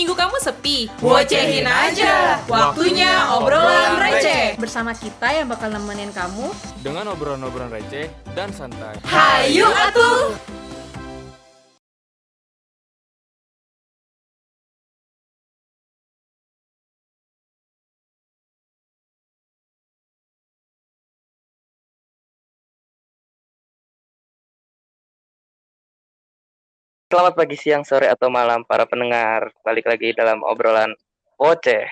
minggu kamu sepi? Bocehin aja. Waktunya obrolan receh. Bersama kita yang bakal nemenin kamu dengan obrolan-obrolan receh dan santai. Hayu atuh. Selamat pagi, siang, sore, atau malam para pendengar. Balik lagi dalam obrolan Oce.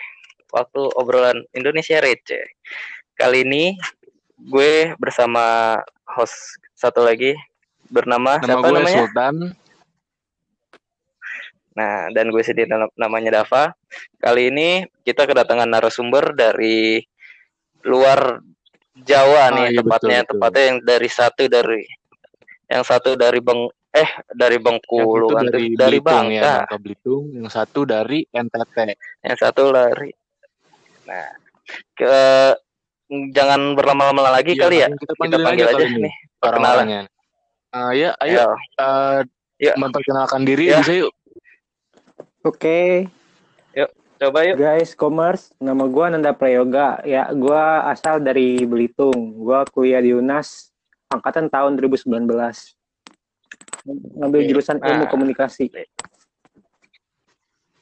Waktu obrolan Indonesia Receh. Kali ini gue bersama host satu lagi bernama Nama siapa gue namanya? Sultan. Nah, dan gue sendiri nam- namanya Dava. Kali ini kita kedatangan narasumber dari luar Jawa nih iya, tepatnya, betul, betul. tepatnya yang dari satu dari yang satu dari Beng eh dari Bengkulu Yang kan dari, dari Belitung ya, Bangka. Bangka Belitung. Yang satu dari NTT. yang satu lari. Nah, ke jangan berlama-lama lagi Iya, kali ya. Kita Kita panggil, panggil aja ini nih perkenalan. orang-orangnya. Ah, ya, ayo eh, Ya. memperkenalkan diri Ya. bisa yuk. Oke, Coba yuk. guys, commerce. Nama gua Nanda Prayoga. Ya, gua asal dari Belitung. Gua kuliah di UNAS angkatan tahun 2019. Ngambil Oke. jurusan ilmu Nah. komunikasi.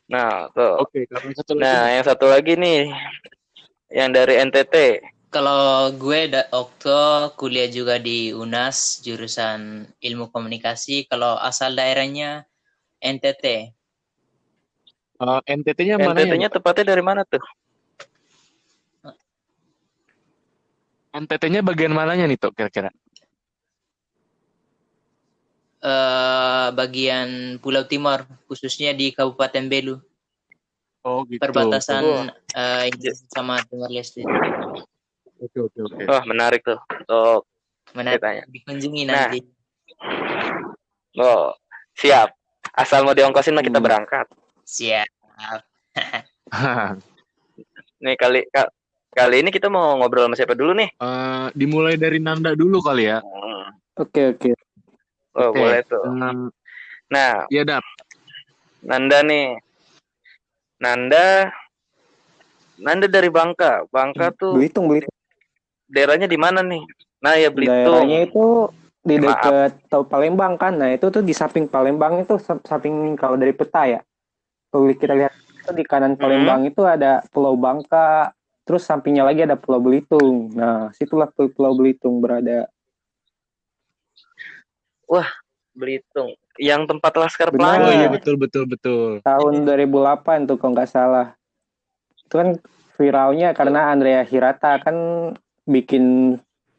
Nah, tuh. Oke, kalau satu lagi. Nah, yang satu lagi nih yang dari NTT. Kalau gue da Okto kuliah juga di UNAS jurusan ilmu komunikasi. Kalau asal daerahnya NTT. Eh, NTT-nya mana ya? NTT-nya tepatnya dari mana tuh? NTT-nya bagian mananya nih, Tok, kira-kira? Eh bagian Pulau Timur, khususnya di Kabupaten Belu, Oh, gitu. perbatasan eh, Indonesia sama Timor Leste. Oke, oke, oke. Wah, menarik tuh. Tuh. Menarik Ceritanya. dikunjungi Nah. nanti. Oh, siap. Asal mau diongkosin mah kita Hmm. berangkat. Siap. Nih kali ka- kali ini kita mau ngobrol sama siapa dulu nih? Eh, dimulai dari Nanda dulu kali ya. Hmm. Oke, oke. Oh, Oke. boleh tuh. Hmm, Nah, ya, Dap. Nanda nih. Nanda Nanda dari Bangka. Bangka tuh Belitung, Belitung. daerahnya di mana nih? Nah, ya Belitung. Daerahnya itu di dekat tahu Palembang kan. Nah, itu tuh di samping Palembang itu sa- samping kalau dari peta ya. Kalau kita lihat itu di kanan Palembang itu ada Pulau Bangka, terus sampingnya lagi ada Pulau Belitung. Nah, situlah Pulau Belitung berada. Belitung. Yang tempat Laskar Benar. Oh Pelangi. iya, betul, betul, betul. tahun 2008 tuh kalau nggak salah itu kan viralnya karena Andrea Hirata kan bikin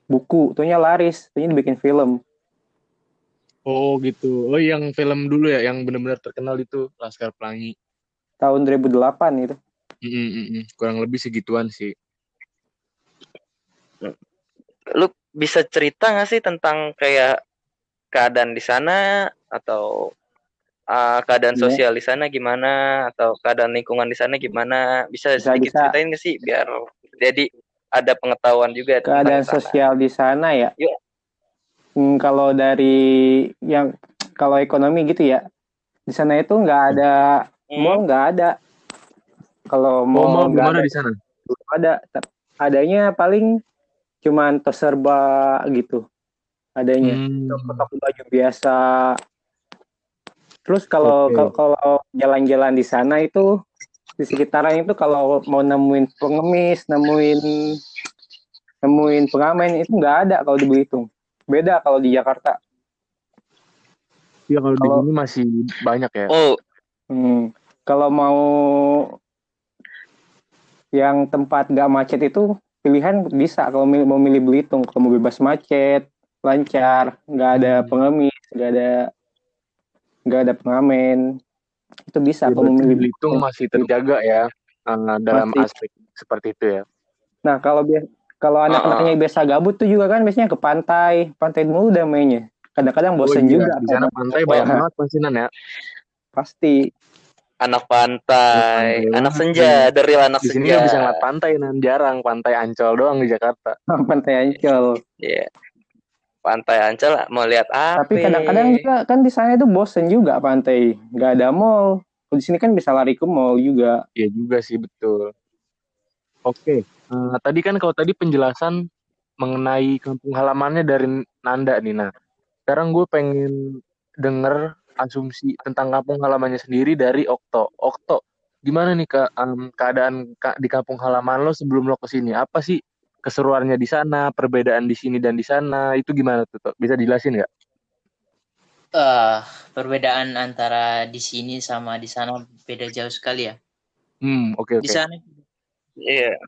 buku tuhnya laris tuhnya dibikin film Oh gitu. Oh yang film dulu ya, yang benar-benar terkenal itu Laskar Pelangi. tahun 2008 gitu Mm, mm, mm, mm. Kurang lebih segituan sih. Lu bisa cerita nggak sih tentang kayak keadaan di sana atau uh, keadaan Iya. sosial di sana gimana atau keadaan lingkungan di sana gimana? Bisa, Bisa, sedikit bisa. ceritain nggak sih biar jadi ada pengetahuan juga keadaan sana. sosial di sana ya Iya. Hmm, kalau dari yang kalau ekonomi gitu ya di sana itu nggak ada Hmm. mall nggak ada kalau Mau mall mau nggak gimana ada di sana? ada adanya paling cuman toserba gitu adanya Hmm. toko baju biasa. Terus kalau Oke. kalau- jalan-jalan di sana itu di sekitaran itu kalau mau nemuin pengemis, nemuin nemuin pengamen itu nggak ada kalau di Belitung. Beda kalau di Jakarta. Ya kalau di Kalau- sini masih banyak ya. Oh, Hmm. Kalau mau yang tempat nggak macet itu pilihan bisa kalau mau milih Belitung kalau mau bebas macet lancar nggak ada Hmm. pengemis nggak ada nggak ada pengamen itu bisa Ya, milih Belitung masih terjaga ya eh, dalam Masih. aspek seperti itu ya. nah kalau bias kalau anak-anaknya biasa gabut tuh juga kan biasanya ke pantai pantai mulu udah mainnya kadang-kadang bosen Oh iya, juga Di sana pantai banyak banget pasinan ya. pasti anak pantai, anak senja, dari anak Di sini senja. nggak bisa ngeliat pantai, nan jarang pantai Ancol doang di Jakarta. pantai Ancol Iya. Pantai Ancol mau lihat apa? tapi kadang-kadang juga kan di sana itu bosen juga pantai nggak ada mall Kalau di sini kan bisa lari ke mall juga. Iya juga sih betul. Oke, eh, tadi kan kalau tadi penjelasan mengenai kampung halamannya dari Nanda nih, nah sekarang gue pengen denger asumsi tentang kampung halamannya sendiri dari Okto. Okto, gimana nih kak em, keadaan ka- di kampung halaman lo sebelum lo ke sini? Apa sih keseruannya di sana, perbedaan di sini dan di sana? Itu gimana tuh? Bisa dijelasin nggak? Eh, perbedaan antara di sini sama di sana beda jauh sekali ya. Hmm, oke Di oke. sana Iya.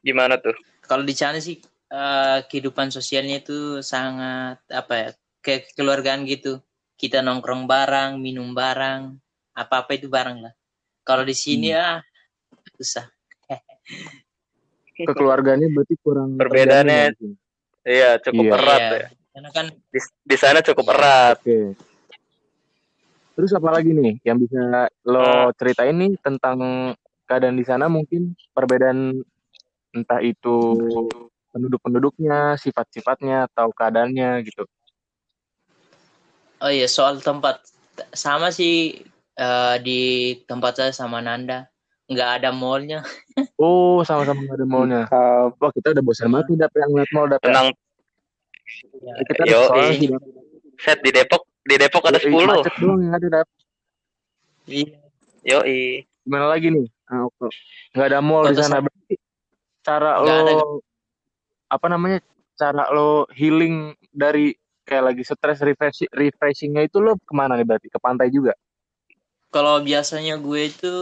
Gimana tuh? kalau di sana sih eh, kehidupan sosialnya itu sangat apa ya kayak kekeluargaan gitu kita nongkrong bareng minum bareng apa apa itu bareng lah kalau di sini Hmm. ah susah Kekeluarganya berarti kurang Perbedaannya- ya? Iya, cukup Iya. erat Iya, ya. karena kan Di, di sana cukup erat. Oke. Terus apa lagi nih yang bisa lo ceritain nih tentang keadaan di sana mungkin perbedaan entah itu penduduk-penduduknya, sifat-sifatnya atau keadaannya gitu. oh iya soal tempat sama sih eh, di tempat saya sama Nanda nggak ada mallnya Oh, sama-sama nggak ada mallnya. Uh, Wah, kita udah bosan banget nih dapet yang ngeliat mall dapet. Tenang, Eh, kita Yo, Dap. set di Depok, di Depok ada 10. Macet doang yang ada dap. iya Yoi. Gimana lagi nih? Ah, oke. Nggak ada mall di sana. Berarti cara Nggak lo ada. apa namanya? Cara lo healing dari kayak lagi stres refresh, refreshingnya itu lo ke mana nih berarti? Ke pantai juga? kalau biasanya gue itu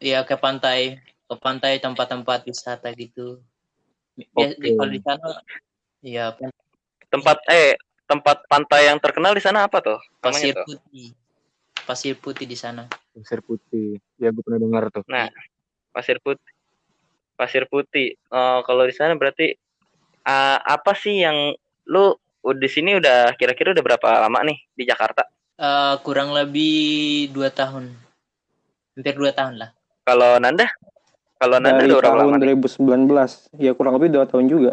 ya ke pantai ke pantai tempat-tempat wisata gitu Bias- Oke. kalau di sana ya Tempat eh tempat pantai yang terkenal di sana apa tuh? pasir Namanya tuh? putih pasir putih di sana Pasir putih. Ya gue pernah dengar tuh. Nah, Pasir Putih. Pasir Putih. Oh, kalau di sana berarti ah, apa sih yang lu uh, di sini udah kira-kira udah berapa lama nih di Jakarta? Eh, kurang lebih dua tahun hampir dua tahun lah Kalau Nanda? Kalau Nanda dari udah berapa lama tahun nih? 2019. Ya kurang lebih dua tahun juga.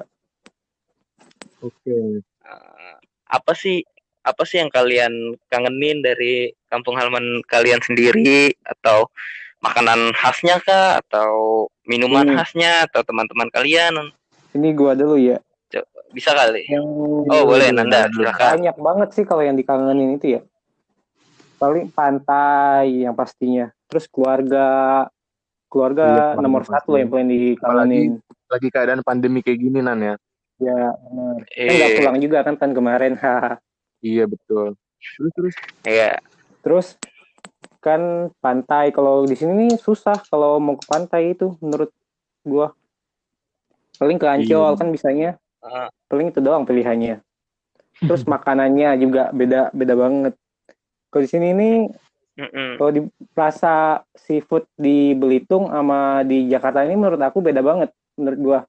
Oke. Ah, apa sih apa sih yang kalian kangenin dari kampung halaman kalian sendiri atau makanan khasnya kah atau minuman Hmm. khasnya atau teman-teman kalian Ini gua dulu ya. bisa kali Yang oh boleh dulu, Nanda silakan banyak banget sih kalau yang dikangenin itu ya. Paling pantai yang pastinya. Terus keluarga keluarga Iya, nomor pasti. satu yang paling dikangenin. Lagi keadaan pandemi kayak gini nan ya. Ya, benar. Kan nggak eh pulang juga kan tahun kemarin. Iya betul. Terus terus. iya Terus kan pantai kalau di sini nih susah kalau mau ke pantai itu menurut gua. Paling ke Ancol Iya. kan bisanya. Paling itu doang pilihannya. Terus makanannya juga beda beda banget. Kalau di sini nih mm-mm. kalau di Plaza Seafood di Belitung sama di Jakarta ini menurut aku beda banget menurut gua.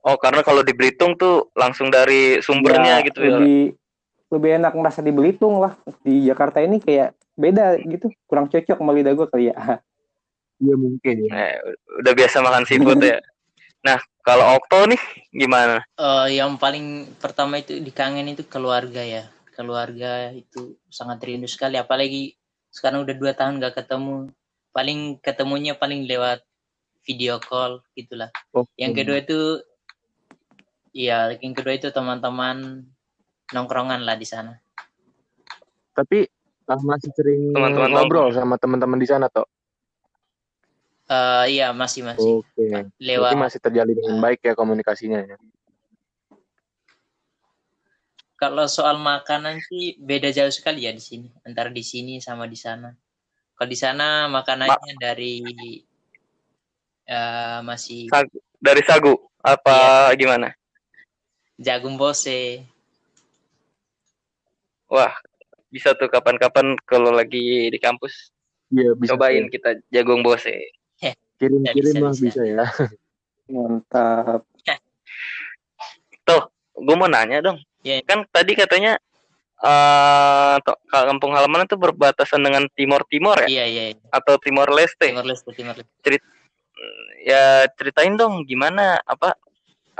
oh karena kalau di Belitung tuh langsung dari sumbernya Ya, gitu ya lebih lebih enak merasa di Belitung lah. Di Jakarta ini kayak beda gitu, kurang cocok sama lidah gua kali ya. Iya mungkin ya. Eh, udah biasa makan seafood ya nah kalau Okto nih gimana Eh, yang paling pertama itu dikangen itu keluarga ya keluarga itu sangat rindu sekali apalagi sekarang udah dua tahun gak ketemu paling ketemunya paling lewat video call gitulah Oke. yang kedua itu ya yang kedua itu teman-teman nongkrongan lah di sana Tapi ah, masih sering Teman-teman ngobrol sama teman-teman di sana toh. Eh, iya masih masih Oke. Berarti lewat masih terjalin dengan baik ya komunikasinya ya. Kalau soal makanan sih beda jauh sekali ya di sini antara di sini sama di sana kalau di sana makanannya dari eh, masih Sagu. dari sagu apa Iya. gimana jagung bose wah bisa tuh kapan-kapan kalau lagi di kampus Iya bisa. cobain tuh. kita jagung bose Kirim-kirim Bisa, lah bisa. bisa ya. Mantap. gue mau nanya dong Iya. kan tadi katanya eh to- kampung halaman itu berbatasan dengan Timor Timor ya iya iya iya. atau Timor Leste timur leste timur leste ya ceritain dong gimana apa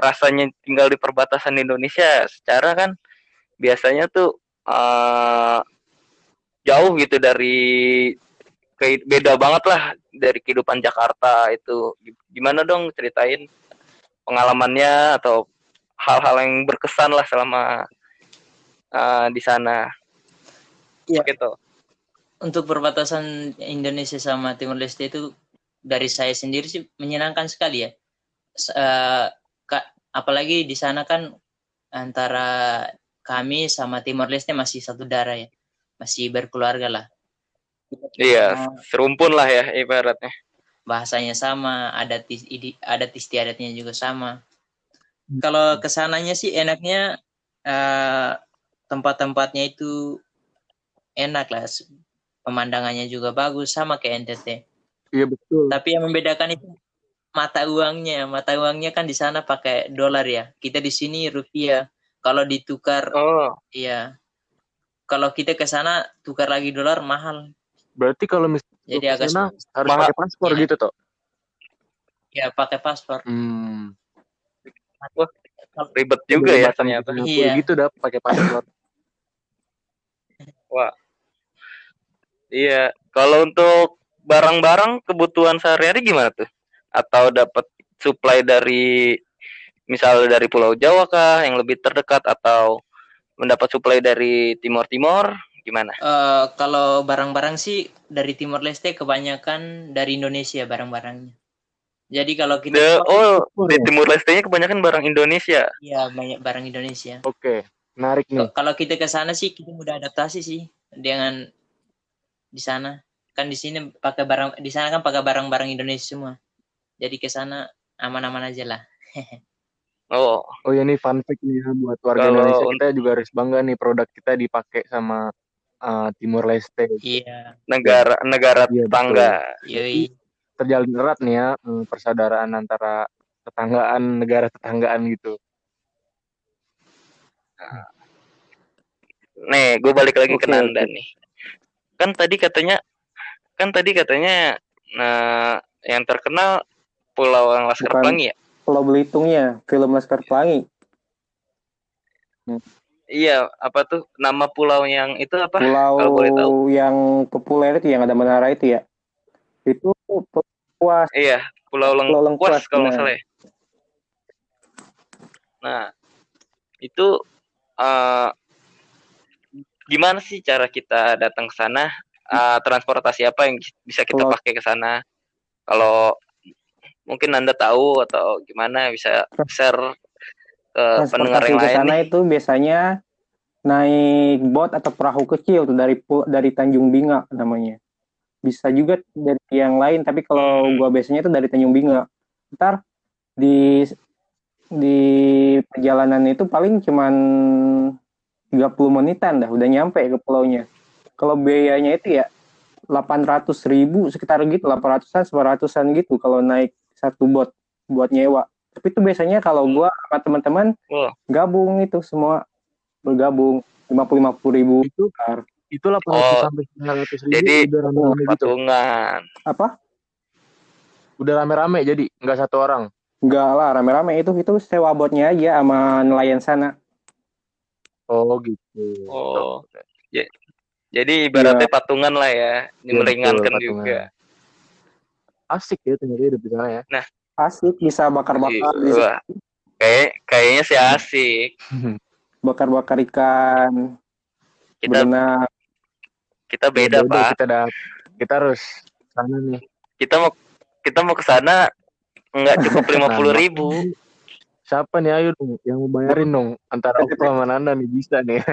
rasanya tinggal di perbatasan Indonesia secara kan biasanya tuh eh jauh gitu dari beda banget lah dari kehidupan Jakarta itu gimana dong ceritain pengalamannya atau hal-hal yang berkesan lah selama uh, di sana Iya. gitu untuk perbatasan Indonesia sama Timor Leste itu dari saya sendiri sih menyenangkan sekali ya. Eh, apalagi di sana kan antara kami sama Timor Leste masih satu darah ya, masih berkeluarga lah. iya serumpun lah ya ibaratnya bahasanya sama, adat adat istiadatnya juga sama. Kalau ke sananya sih enaknya eh, tempat-tempatnya itu enak lah, pemandangannya juga bagus sama kayak NTT. Iya betul. Tapi yang membedakan itu mata uangnya, mata uangnya kan di sana pakai dolar ya. Kita di sini rupiah. Kalau ditukar, oh ya. Kalau kita ke sana tukar lagi dolar mahal. Berarti kalau misalnya Jadi ke agak sana sulit. harus pakai paspor Iya. gitu toh. ya pakai paspor. Hmm. Ribet juga ya ternyata Singapura Iya. Gitu dah pakai paspor. iya kalau untuk barang-barang kebutuhan sehari-hari gimana tuh atau dapat supply dari misal dari Pulau Jawa kah yang lebih terdekat atau mendapat supply dari Timor Timor gimana Eh, kalau barang-barang sih dari Timor Leste kebanyakan dari Indonesia barang-barangnya. Jadi kalau kita The, oh Impor di ya? Timur Leste-nya kebanyakan barang Indonesia ya banyak barang Indonesia. Oke, menarik nih. Kalau kita ke sana sih kita mudah adaptasi sih dengan di sana. Kan di sini pakai barang di sana kan pakai barang-barang Indonesia semua. Jadi ke sana aman-aman aja lah. oh Oh ya nih fun fact nih ya, buat warga Kalau Indonesia kita juga harus bangga nih produk kita dipakai sama uh, Timor Leste. Iya, negara negara Iya, tetangga yoi. Terjalin erat nih ya eh, persaudaraan antara tetanggaan negara tetanggaan gitu. nih gue balik lagi ke Oke, Nanda nih kan tadi katanya kan tadi katanya nah yang terkenal Pulau Laskar Bukan. Pelangi ya Pulau Belitungnya, film Laskar Pelangi. iya apa tuh nama pulau yang itu apa Pulau kalau boleh tahu yang populer itu yang ada menara itu ya. Itu puas iya Pulau Pulau Lengkuas Lengkuas, kalau nggak nah. salah ya nah itu eh, gimana sih cara kita datang ke sana Eh, transportasi apa yang bisa kita Kalau- pakai ke sana kalau mungkin anda tahu atau gimana bisa share ke pendengar yang ke lain sana nih. itu biasanya naik bot atau perahu kecil tuh dari dari Tanjung Binga namanya. Bisa juga dari yang lain, tapi kalau Hmm. gua biasanya itu dari Tanjung Binga. Ntar di di perjalanan itu paling cuman 30 menitan dah udah nyampe ke pulaunya. Kalau biayanya itu ya 800 ribu sekitar gitu, 800-an, 900-an gitu kalau naik satu bot buat nyewa. Tapi itu biasanya kalau gua sama teman-teman gabung itu semua bergabung 50 ribu Itu. Itu 800 Oh, sampai 900 ribu jadi udah rame-rame gitu. patungan apa Udah rame-rame jadi nggak satu orang. enggak lah rame-rame itu itu sewa botnya aja sama nelayan sana Oh gitu. Oh. Ja- Jadi ibaratnya patungan lah ya, Iya, meringankan betul, juga. Asik ya ternyata hidup di sana ya. asik bisa bakar-bakar Wah, kayak kayaknya sih asik. bakar-bakar ikan Kita berenang kita beda, Beda, Pak. Kita dah kita harus sana nih. Kita mau kita mau ke sana nggak cukup lima puluh ribu. Siapa nih ayo dong yang mau bayarin dong antara Okto sama Nanda nih bisa nih.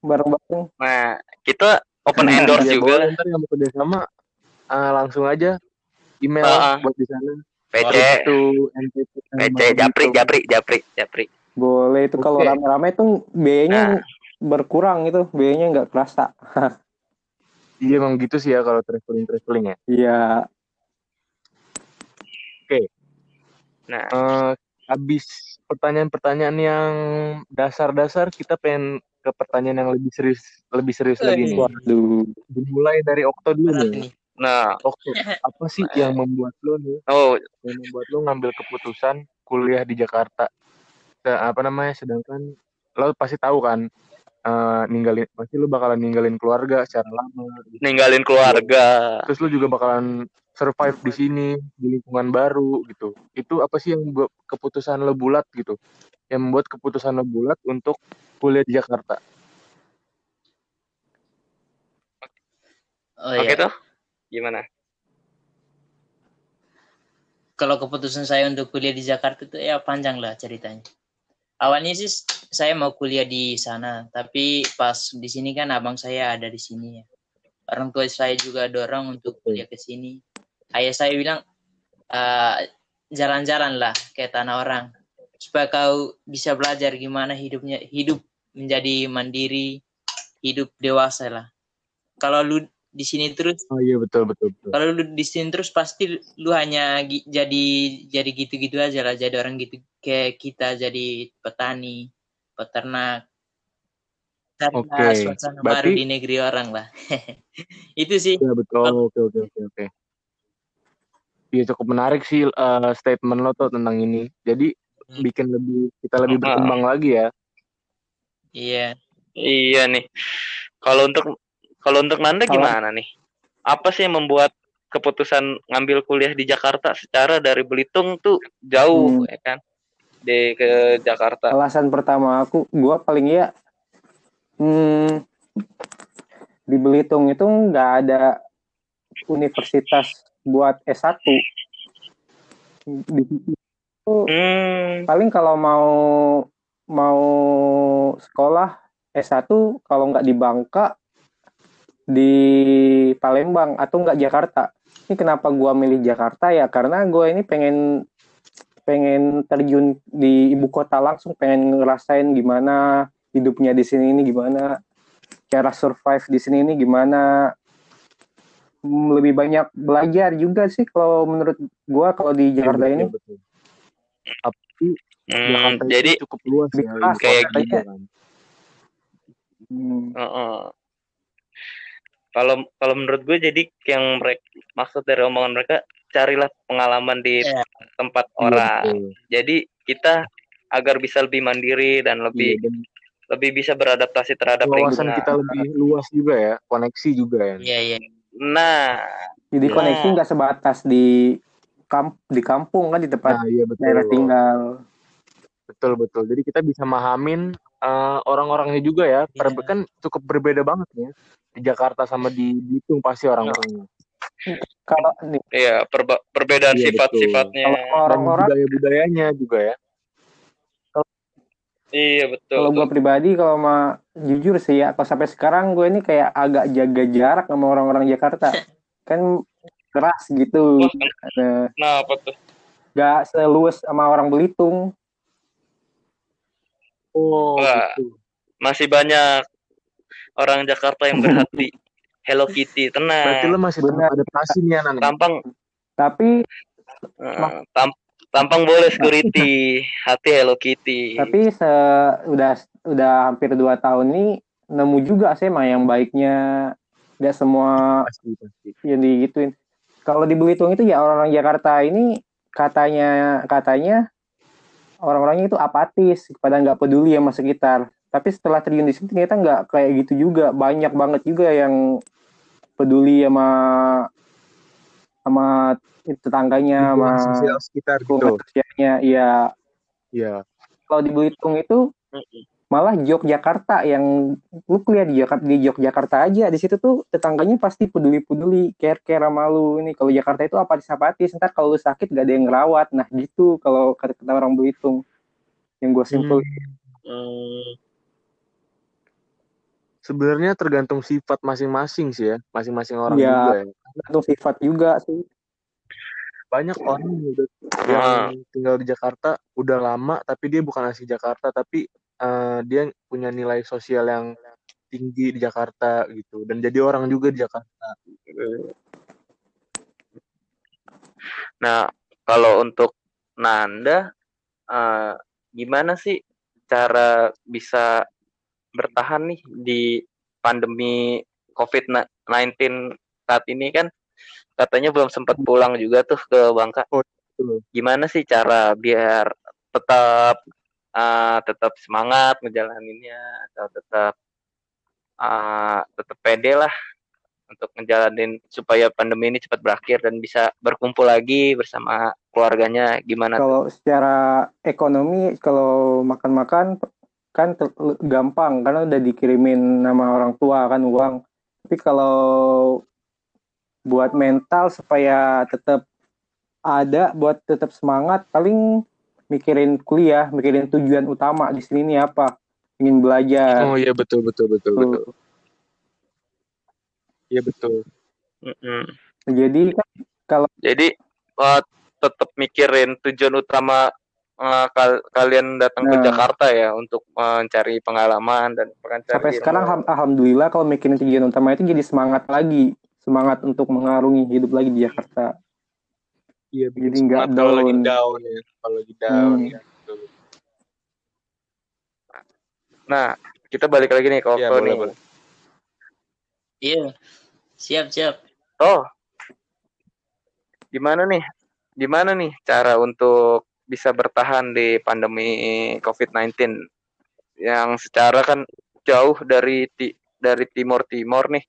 bareng-bareng Nah, kita open endorse Iya, juga. ntar yang mau kerjasama ah, langsung aja email ah. buat di sana. PC, Itu NTT PC, Japri, Japri, Japri, Japri. boleh itu kalau Oke. rame-rame tuh biayanya berkurang itu biayanya nggak kerasa Iya emang gitu sih ya kalau traveling traveling ya. iya Nah, Eh, habis pertanyaan-pertanyaan yang dasar-dasar kita pengen ke pertanyaan yang lebih serius lebih serius lagi nih. waduh Dimulai dari Okto dulu nih. nah, Okto, apa sih yang membuat lo nih, oh, yang membuat lo ngambil keputusan kuliah di Jakarta? Apa namanya? Sedangkan lo pasti tahu kan eh, ninggalin pasti lu bakalan ninggalin keluarga secara lama gitu. Ninggalin keluarga. terus lu juga bakalan survive di sini di lingkungan baru gitu itu apa sih yang buat keputusan lo bulat gitu yang membuat keputusan lo bulat untuk kuliah di Jakarta Oh Oke iya. tuh. Gimana? Kalau keputusan saya untuk kuliah di Jakarta itu ya panjang lah ceritanya. Awalnya sih saya mau kuliah di sana, tapi pas di sini kan abang saya ada di sini ya. Orang tua saya juga dorong untuk kuliah ke sini. Ayah saya bilang "Eh, jalan-jalan lah ke tanah orang supaya kau bisa belajar gimana hidupnya hidup menjadi mandiri, hidup dewasa lah. Kalau lu di sini terus. Oh iya betul betul betul. Kalau lu di sini terus pasti lu hanya gi- jadi jadi gitu-gitu aja lah. Jadi orang gitu kayak kita jadi petani peternak. Cari Oke, suasana berarti- baru di negeri orang lah. Itu sih. Ya betul oke oke oke oke. Iya cukup menarik sih eh, statement lo tuh tentang ini. Jadi Hmm. bikin lebih kita lebih Ah. berkembang lagi ya. Iya. Iya nih. Kalau untuk kalau untuk Nanda Kalau- gimana nih? Apa sih yang membuat keputusan ngambil kuliah di Jakarta secara dari Belitung tuh jauh Hmm. ya kan? Di ke Jakarta. alasan pertama aku gua paling ya hmm, di Belitung itu nggak ada universitas buat S1 di situ Hmm, paling kalau mau mau sekolah S1 kalau nggak di Bangka di Palembang atau nggak Jakarta ini kenapa gua milih Jakarta ya karena gua ini pengen pengen terjun di ibu kota langsung pengen ngerasain gimana hidupnya di sini ini gimana cara survive di sini ini gimana Hmm, lebih banyak belajar juga sih kalau menurut gua kalau di Jakarta Iya, ini betul, betul. Tapi hmm, Jakarta jadi cukup luas ya kayak gitu. kan. hmm, Heeh. Kalau kalau menurut gue jadi yang mereka maksud dari omongan mereka carilah pengalaman di Iya. tempat Iya, orang. betul. Jadi kita agar bisa lebih mandiri dan Iya, lebih dan lebih bisa beradaptasi terhadap wawasan lingkungan. kita lebih luas juga ya koneksi juga ya iya iya Nah, jadi Nah. koneksi nggak sebatas di kamp di kampung kan di tempat nah iya betul daerah tinggal betul betul jadi kita bisa mahamin eh, orang-orangnya juga ya Per- Iya. kan cukup berbeda banget ya di Jakarta sama di Belitung pasti orang-orangnya kalau nih iya perba- perbedaan Iya, sifat-sifatnya. kalau orang-orang budaya budayanya juga ya Iya betul. kalau gue pribadi kalau mah jujur sih ya kalau sampai sekarang gue ini kayak agak jaga jarak sama orang-orang Jakarta kan keras gitu Wah, Nah, Nah, apa tuh? nggak seluas sama orang Belitung oh Wah. gitu Masih banyak orang Jakarta yang berhati Hello Kitty, berarti lo tenang. masih Benar. adaptasi nih ya Nan Tampang tapi tam- tampang boleh security, hati Hello Kitty. tapi se udah udah hampir dua tahun ini nemu juga sih mah yang baiknya nggak semua yang digituin kalau di Belitung itu ya orang-orang Jakarta ini katanya katanya orang-orangnya itu apatis pada nggak peduli sama sekitar. Tapi setelah terjun di sini ternyata nggak kayak gitu juga. Banyak banget juga yang peduli sama sama tetangganya sama sosial sekitar gitu. sosialnya iya. Ya kalau di Belitung itu. Malah Yogyakarta yang lu kuliah di Jakarta di Yogyakarta aja. Di situ tuh tetangganya pasti peduli-peduli care-care sama lu. Ini kalau Jakarta itu apatis-apatis ntar kalau lu sakit gak ada yang ngerawat. Nah gitu kalau kata kata orang Belitung yang gue simpul Hmm, sebenarnya tergantung sifat masing-masing sih ya. Masing-masing orang Iya. juga ya. tergantung sifat juga sih. Banyak orang yang udah yang tinggal di Jakarta udah lama tapi dia bukan asli Jakarta tapi eh, dia punya nilai sosial yang tinggi di Jakarta gitu dan jadi orang juga di Jakarta Nah, kalau untuk Nanda, eh, gimana sih cara bisa bertahan nih di pandemi COVID-19 saat ini kan katanya belum sempat pulang juga tuh ke Bangka. betul. Gimana sih cara biar tetap eh, tetap semangat ngejalaninnya atau tetap uh, tetap pede lah untuk ngejalanin supaya pandemi ini cepat berakhir dan bisa berkumpul lagi bersama keluarganya gimana Kalau secara ekonomi, kalau makan-makan kan gampang karena udah dikirimin nama orang tua kan uang. Tapi kalau buat mental supaya tetap ada, buat tetap semangat, paling mikirin kuliah, mikirin tujuan utama di sini nih apa? Ingin belajar. Oh iya betul betul betul betul. Iya betul. Mm-mm. Jadi kan jadi uh, tetap mikirin tujuan utama uh, kal- kalian datang ke Nah. Jakarta ya untuk mencari pengalaman dan mencari sampai ilmu. sekarang alham- alhamdulillah kalau mikirin tujuan utama itu jadi semangat lagi, semangat untuk mengarungi hidup lagi di Jakarta. Iya Jadi nggak semangat kalau lagi down. ya. Kalau lagi down Hmm. ya. Betul. Nah, kita balik lagi nih ke Iya, boleh, nih. boleh. Iya. Siap, siap. Oh, gimana nih? Gimana nih cara untuk bisa bertahan di pandemi COVID-19 yang secara kan jauh dari ti- dari timur timur nih?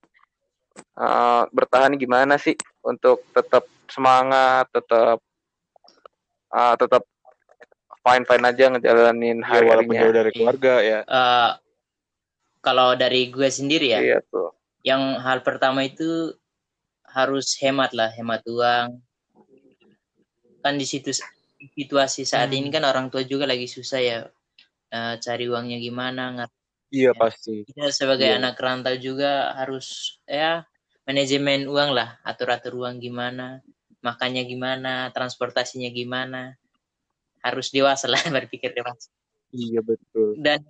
Eh, bertahan gimana sih untuk tetap semangat, tetap eh, tetap fine fine aja ngejalanin Iya, walaupun jauh dari keluarga ya. Eh, kalau dari gue sendiri ya, Iya tuh. yang hal pertama itu harus hemat lah, hemat uang. Kan di situ situasi saat Hmm. ini kan orang tua juga lagi susah ya, eh, cari uangnya gimana. Iya pasti. Kita sebagai Iya. anak rantau juga harus ya manajemen uang lah, atur-atur uang gimana, makannya gimana, transportasinya gimana. Harus dewasa lah berpikir dewasa. Iya betul. Dan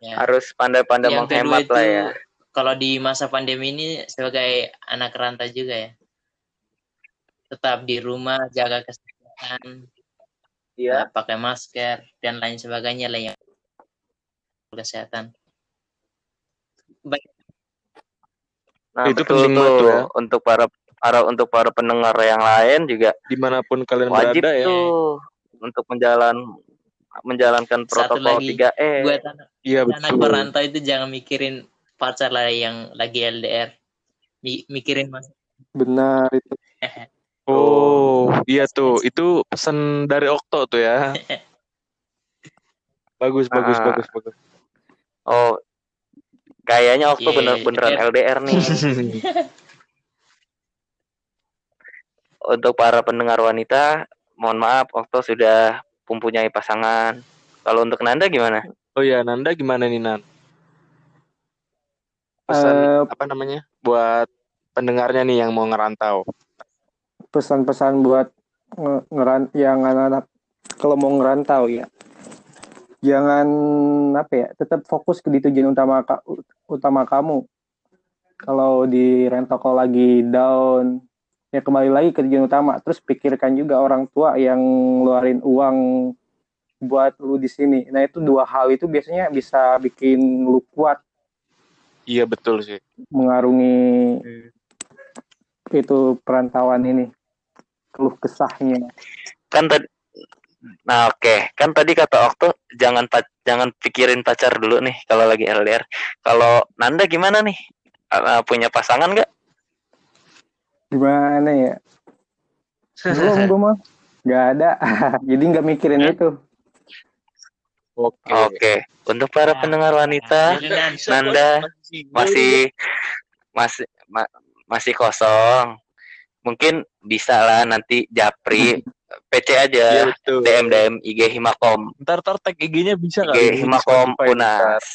ya, Harus pandai-pandai menghemat itu lah ya. kalau di masa pandemi ini sebagai anak rantau juga ya tetap di rumah jaga kesehatan Iya. eh, pakai masker dan lain sebagainya lah yang kesehatan Nah, Itu penting banget tuh tuh ya. untuk para para untuk para pendengar yang lain juga Di mana pun kalian wajib berada ya. tuh untuk menjalan menjalankan Satu protokol lagi, 3E. buat anak, Iya anak betul. perantau itu jangan mikirin pacar lah yang lagi LDR Mi- mikirin mas Benar itu. Oh, iya tuh. Itu pesan dari Okto tuh ya. Bagus, bagus, Ah. bagus, bagus. Oh, kayaknya waktu Iya, bener beneran iya. LDR nih. untuk para pendengar wanita, mohon maaf, Okto sudah mempunyai pasangan. Kalau untuk Nanda gimana? Oh iya, Nanda gimana nih Nan? Pesan Eh, apa namanya? Buat pendengarnya nih yang mau ngerantau. pesan-pesan buat nge- ngeran yang anak-anak kalau mau ngerantau ya jangan apa ya tetap fokus ke di tujuan utama utama kamu kalau di rentau kalau lagi down ya kembali lagi ke tujuan utama terus pikirkan juga orang tua yang ngeluarin uang buat lu di sini nah itu dua hal itu biasanya bisa bikin lu kuat Iya betul sih. mengarungi itu perantauan ini keluh kesahnya Kan tadi Nah, oke. Kan tadi kata Okto jangan jangan pikirin pacar dulu nih kalau lagi LDR. Kalau Nanda gimana nih? Eh, punya pasangan nggak? Gimana ya belum gue mah nggak ada jadi nggak mikirin itu Oke. Oke. Untuk para Ya. pendengar wanita, Nan, Nanda masih masih ma- masih kosong. Mungkin bisa lah nanti Japri PC Iya aja betul. DM DM IG Himakom Ntar ntar tag IG-nya bisa IG Himakom Spotify ntar. Unas.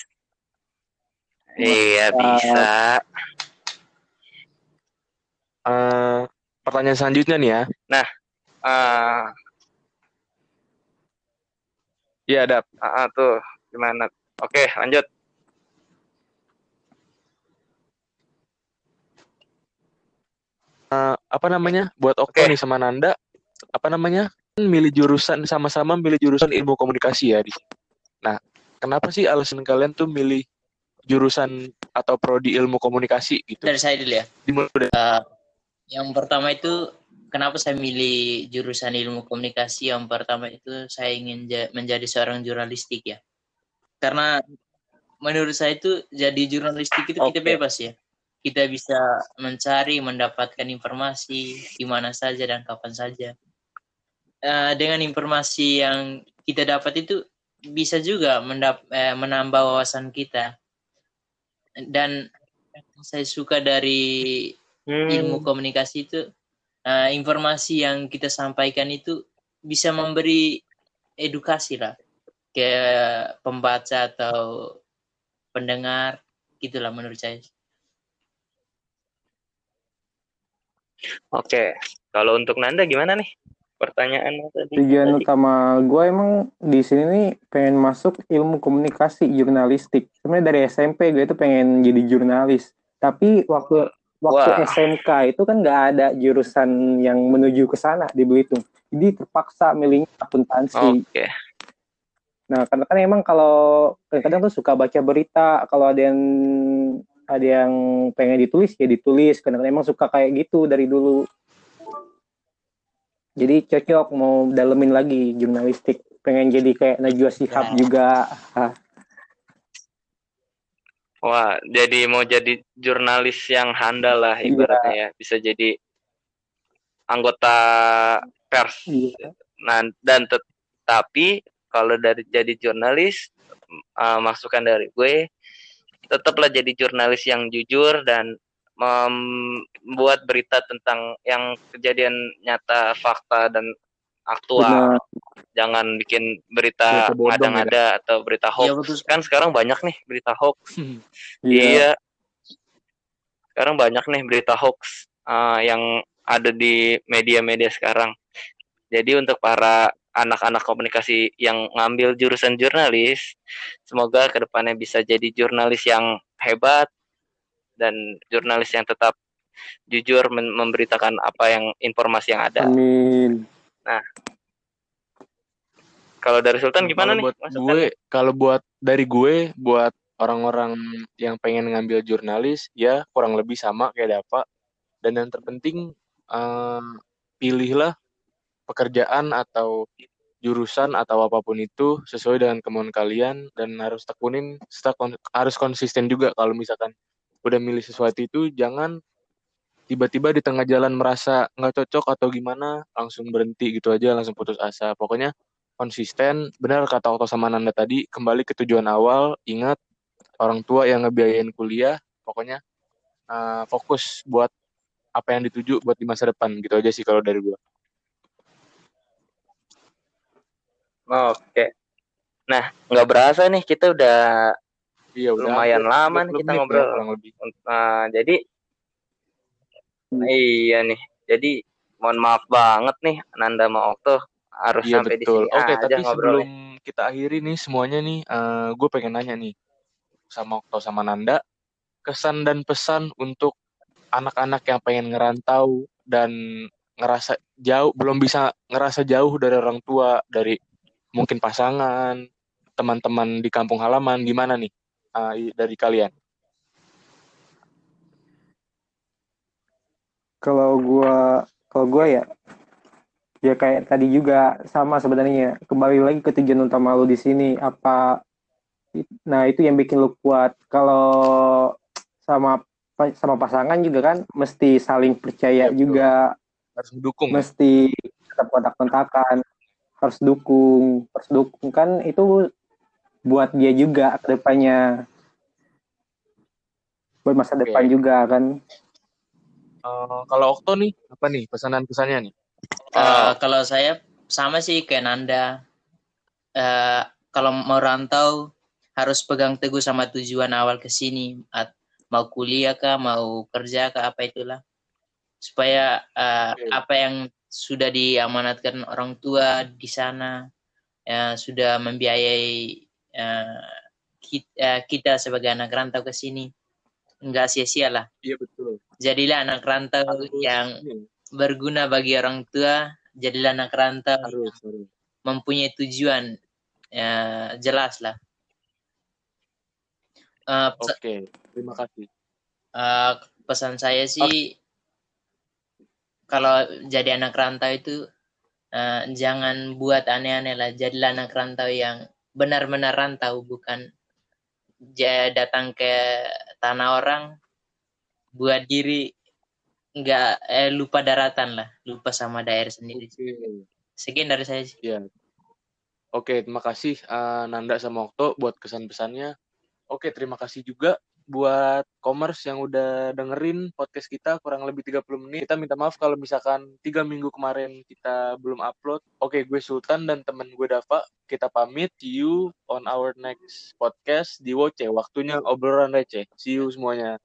Iya bisa. Eh, pertanyaan selanjutnya nih ya. Ah, Iya, Dap. ah, ah, tuh gimana? Oke, lanjut. Eh, apa namanya? Buat Oke. nih sama Nanda, apa namanya? Milih jurusan sama-sama milih jurusan ilmu komunikasi ya di. Nah, kenapa sih alasan kalian tuh milih jurusan atau prodi ilmu komunikasi gitu? dari saya dulu ya Dimulai dari Eh, yang pertama itu kenapa saya milih jurusan ilmu komunikasi yang pertama itu saya ingin ja- menjadi seorang jurnalistik ya karena menurut saya itu jadi jurnalistik itu kita Oke. bebas ya. Kita bisa mencari, mendapatkan informasi di mana saja dan kapan saja. Eh, dengan informasi yang kita dapat itu bisa juga mendap- eh, menambah wawasan kita. Dan saya suka dari Hmm, ilmu komunikasi itu eh, informasi yang kita sampaikan itu bisa memberi edukasi lah ke pembaca atau pendengar gitulah menurut saya. Oke. Kalau untuk Nanda gimana nih? Pertanyaan tadi. Tujuan Tadi. utama gue emang di sini nih pengen masuk ilmu komunikasi jurnalistik. Sebenarnya dari SMP gue itu pengen jadi jurnalis. Tapi waktu waktu Wah. SMK itu kan nggak ada jurusan yang menuju ke sana di Belitung. Jadi terpaksa milihnya akuntansi. Oke. Nah, karena kan emang kalau kadang-kadang tuh suka baca berita, kalau ada yang ada yang pengen ditulis ya ditulis. Kadang-kadang emang suka kayak gitu dari dulu. Jadi cocok mau dalemin lagi jurnalistik. Pengen jadi kayak Najwa Shihab Ya. juga. Ah, Wah, jadi mau jadi jurnalis yang handal lah Iya. ibaratnya ya. Bisa jadi anggota pers. iya. Nah, dan tetapi kalau dari jadi jurnalis uh, masukan dari gue tetaplah jadi jurnalis yang jujur dan membuat berita tentang yang kejadian nyata, fakta dan aktual. Benar. Jangan bikin berita ngada-ngada atau berita hoax. Iya, betul. Kan sekarang banyak nih berita hoax. Iya. Iya. Sekarang banyak nih berita hoax uh, yang ada di media-media sekarang. Jadi untuk para anak-anak komunikasi yang ngambil jurusan jurnalis, semoga ke depannya bisa jadi jurnalis yang hebat dan jurnalis yang tetap jujur memberitakan apa yang informasi yang ada. Amin. Kalau dari Sultan gimana kalau nih? buat masukannya? gue kalau buat dari gue buat orang-orang yang pengen ngambil jurnalis ya kurang lebih sama kayak Dapa dan yang terpenting eh, pilihlah pekerjaan atau jurusan atau apa pun itu sesuai dengan kemauan kalian dan harus tekunin serta kon- harus konsisten juga kalau misalkan udah milih sesuatu itu jangan tiba-tiba di tengah jalan merasa nggak cocok atau gimana langsung berhenti gitu aja langsung putus asa pokoknya konsisten benar kata Okto sama Nanda tadi kembali ke tujuan awal ingat orang tua yang ngebiayain kuliah pokoknya eh, fokus buat apa yang dituju buat di masa depan gitu aja sih kalau dari gua Oke. Nah, nggak berasa nih kita udah iya udah Lumayan hampir lama 30 nih kita ya, ngobrol. kurang lebih Nah, jadi iya nih. Jadi mohon maaf banget nih Nanda sama Okto harus Iya sampai betul. di sini Oke, aja tapi ngobrolnya. sebelum kita akhiri nih semuanya nih, eh gue pengen nanya nih sama Okto sama Nanda, kesan dan pesan untuk anak-anak yang pengen ngerantau dan ngerasa jauh, belum bisa ngerasa jauh dari orang tua, dari mungkin pasangan, teman-teman di kampung halaman, gimana nih i- dari kalian? Kalau gua kalau gua ya ya kayak tadi juga sama sebenarnya kembali lagi ke tujuan utama lu di sini apa nah itu yang bikin lu kuat kalau sama sama pasangan juga kan mesti saling percaya betul. juga Harus mendukung. ya? mesti tetap kontak-kontakan harus dukung harus dukung kan itu buat dia juga ke depannya buat masa Oke. depan juga kan Eh, kalau Okto nih, apa nih pesanan-pesannya nih? Eh, kalau saya sama sih kayak Nanda. Eh, kalau mau rantau harus pegang teguh sama tujuan awal ke sini. Mau kuliah kah, mau kerja kah, apa itulah. Supaya eh, Oke. apa yang sudah diamanatkan orang tua di sana ya, sudah membiayai eh, ki- eh, kita sebagai anak rantau ke sini nggak sia-sia lah. Iya betul. Jadilah anak rantau Harus yang ini, berguna bagi orang tua. Jadilah anak rantau harus, harus. mempunyai tujuan ya, jelas lah. Pes- Oke, terima kasih. eh, pesan saya sih kalau jadi anak rantau itu eh, jangan buat aneh-aneh lah. Jadilah anak rantau yang benar-benar rantau bukan datang ke tanah orang buat diri nggak eh, lupa daratan lah lupa sama daerah sendiri Oke. sekian dari saya sih Iya. Oke, terima kasih eh, Nanda sama Okto buat kesan-pesannya. Oke, terima kasih juga buat Commerce yang udah dengerin podcast kita kurang lebih 30 menit. Kita minta maaf kalau misalkan tiga minggu kemarin kita belum upload. Oke, gue Sultan dan temen gue Dava. Kita pamit. See you on our next podcast di Woce. Waktunya obrolan receh. See you semuanya.